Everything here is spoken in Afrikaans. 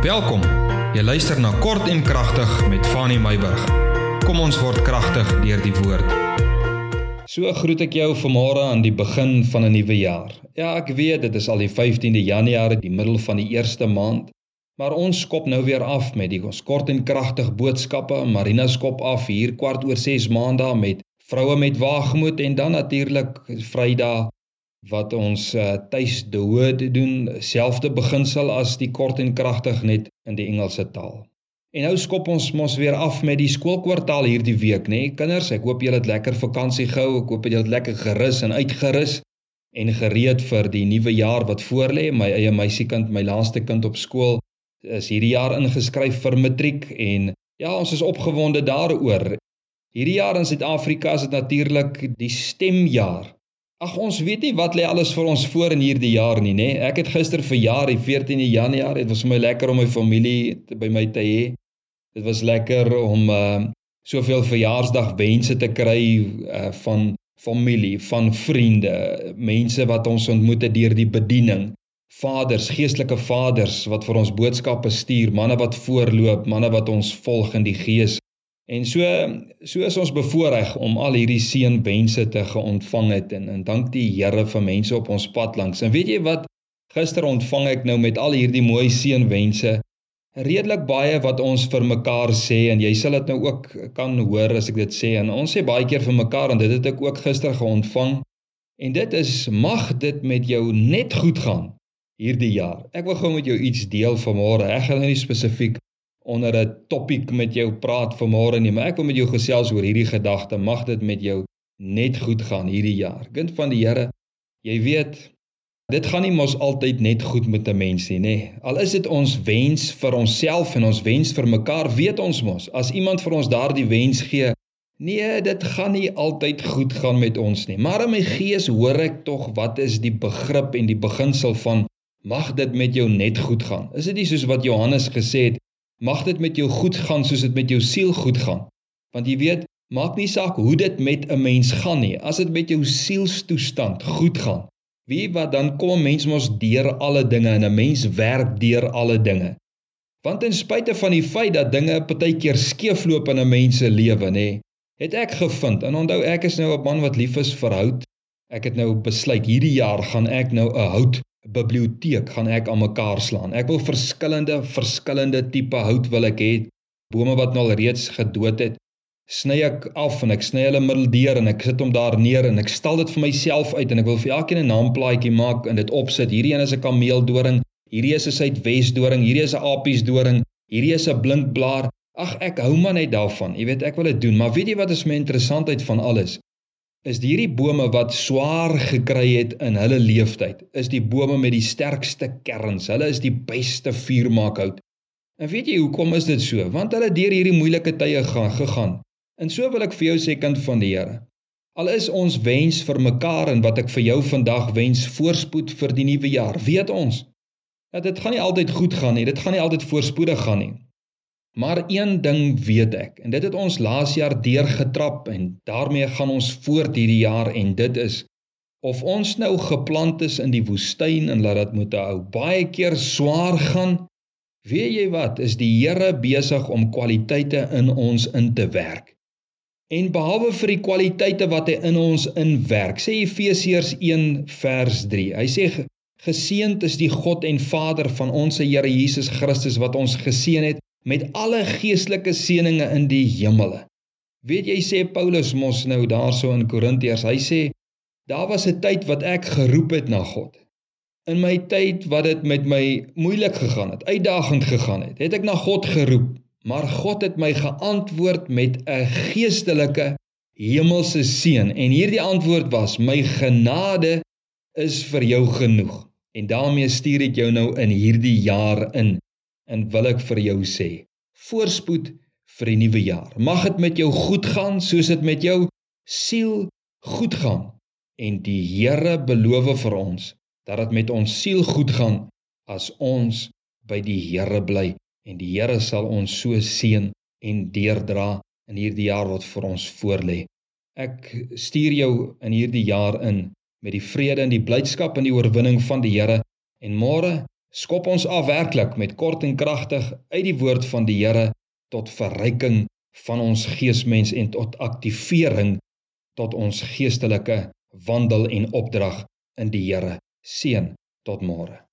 Welkom. Jy luister na Kort en Kragtig met Fanny Meyburg. Kom ons word kragtig deur die woord. So groet ek jou vanmôre aan die begin van 'n nuwe jaar. Ja, ek weet dit is al die 15de Januarie, die middel van die eerste maand, maar ons skop nou weer af met die ons kort en kragtig boodskappe. Marina skop af hier kwart oor 6 maandag met vroue met waagmoed en dan natuurlik Vrydag wat ons uh, tuis dood doen, selfde beginsel as die kort en kragtig net in die Engelse taal. En nou skop ons mos weer af met die skoolkwartaal hierdie week, nê? Nee? Kinders, ek hoop julle het lekker vakansie gehou. Ek hoop julle het lekker gerus en uitgerus en gereed vir die nuwe jaar wat voorlê. My eie meisiekind, my laaste kind op skool, is hierdie jaar ingeskryf vir matriek en ja, ons is opgewonde daaroor. Hierdie jaar in Suid-Afrika is dit natuurlik die stemjaar. Ag ons weet nie wat lê alles vir ons voor in hierdie jaar nie, nê? Ek het gister verjaar, die 14de Januarie. Dit was vir my lekker om my familie te, by my te hê. Dit was lekker om uh soveel verjaarsdagwense te kry uh van familie, van vriende, mense wat ons ontmoet het deur die bediening. Vaders, geestelike vaders wat vir ons boodskappe stuur, manne wat voorloop, manne wat ons volg in die gees. En so so is ons bevoorreg om al hierdie seënwense te geontvang het en en dank die Here vir mense op ons pad langs. En weet jy wat? Gister ontvang ek nou met al hierdie mooi seënwense redelik baie wat ons vir mekaar sê en jy sal dit nou ook kan hoor as ek dit sê en ons sê baie keer vir mekaar en dit het ek ook gister geontvang. En dit is mag dit met jou net goed gaan hierdie jaar. Ek wil gou met jou iets deel vanmôre. Ek gaan nou nie spesifiek onder 'n topik met jou praat vanmôre nie, maar ek wil met jou gesels oor hierdie gedagte. Mag dit met jou net goed gaan hierdie jaar. Kind van die Here, jy weet, dit gaan nie mos altyd net goed met 'n mens nie, nê? Al is dit ons wens vir onsself en ons wens vir mekaar, weet ons mos, as iemand vir ons daardie wens gee, nee, dit gaan nie altyd goed gaan met ons nie. Maar in my gees hoor ek tog wat is die begrip en die beginsel van mag dit met jou net goed gaan. Is dit nie soos wat Johannes gesê het mag dit met jou goed gaan soos dit met jou siel goed gaan. Want jy weet, maak nie saak hoe dit met 'n mens gaan nie, as dit met jou sielstoestand goed gaan. Wie wat dan kom 'n mens mos deur alle dinge en 'n mens werk deur alle dinge. Want ten spyte van die feit dat dinge partykeer skeefloop in 'n mens se lewe, nê, het ek gevind en onthou ek is nou 'n man wat lief is vir hout. Ek het nou besluit hierdie jaar gaan ek nou 'n hout biblioteek gaan ek aan mekaar slaan. Ek wil verskillende verskillende tipe hout wil ek hê. Bome wat nou al reeds gedood het, sny ek af en ek sny hulle middeldeur en ek sit hom daar neer en ek stal dit vir myself uit en ek wil vir elkeen 'n naamplaatjie maak en dit opsit. Hierdie een is 'n kameeldoring, hierdie is 'n suidwesdoring, hierdie is 'n apiesdoring, hierdie is 'n blinkblaar. Ag ek hou maar net daarvan. Jy weet ek wil dit doen, maar weet jy wat is my interessantheid van alles? Is hierdie bome wat swaar gekry het in hulle leeftyd is die bome met die sterkste kerns. Hulle is die beste vuurmaakhout. En weet jy hoekom is dit so? Want hulle deur hierdie moeilike tye gaan gegaan. En so wil ek vir jou sê kind van die Here. Al is ons wens vir mekaar en wat ek vir jou vandag wens voorspoed vir die nuwe jaar. Weet ons dat dit gaan nie altyd goed gaan nie. Dit gaan nie altyd voorspoedig gaan nie. Maar een ding weet ek en dit het ons laas jaar deurgetrap en daarmee gaan ons voort hierdie jaar en dit is of ons nou geplant is in die woestyn en laat dit moet hou baie keer swaar gaan weet jy wat is die Here besig om kwaliteite in ons in te werk. En behalwe vir die kwaliteite wat hy in ons inwerk sê Efesiërs 1 vers 3 hy sê geseënd is die God en Vader van ons Here Jesus Christus wat ons geseën het met alle geestelike seënings in die hemele. Weet jy sê Paulus mos nou daarso in Korintiërs, hy sê daar was 'n tyd wat ek geroep het na God. In my tyd wat dit met my moeilik gegaan het, uitdagend gegaan het, het ek na God geroep, maar God het my geantwoord met 'n geestelike hemelse seën en hierdie antwoord was: "My genade is vir jou genoeg." En daarmee stuur ek jou nou in hierdie jaar in en wil ek vir jou sê, voorspoed vir die nuwe jaar. Mag dit met jou goed gaan soos dit met jou siel goed gaan. En die Here beloof vir ons dat dit met ons siel goed gaan as ons by die Here bly en die Here sal ons so seën en deerdra in hierdie jaar wat vir ons voorlê. Ek stuur jou in hierdie jaar in met die vrede en die blydskap en die oorwinning van die Here en môre skop ons af werklik met kort en kragtig uit die woord van die Here tot verryking van ons geesmens en tot aktivering tot ons geestelike wandel en opdrag in die Here. Seën tot môre.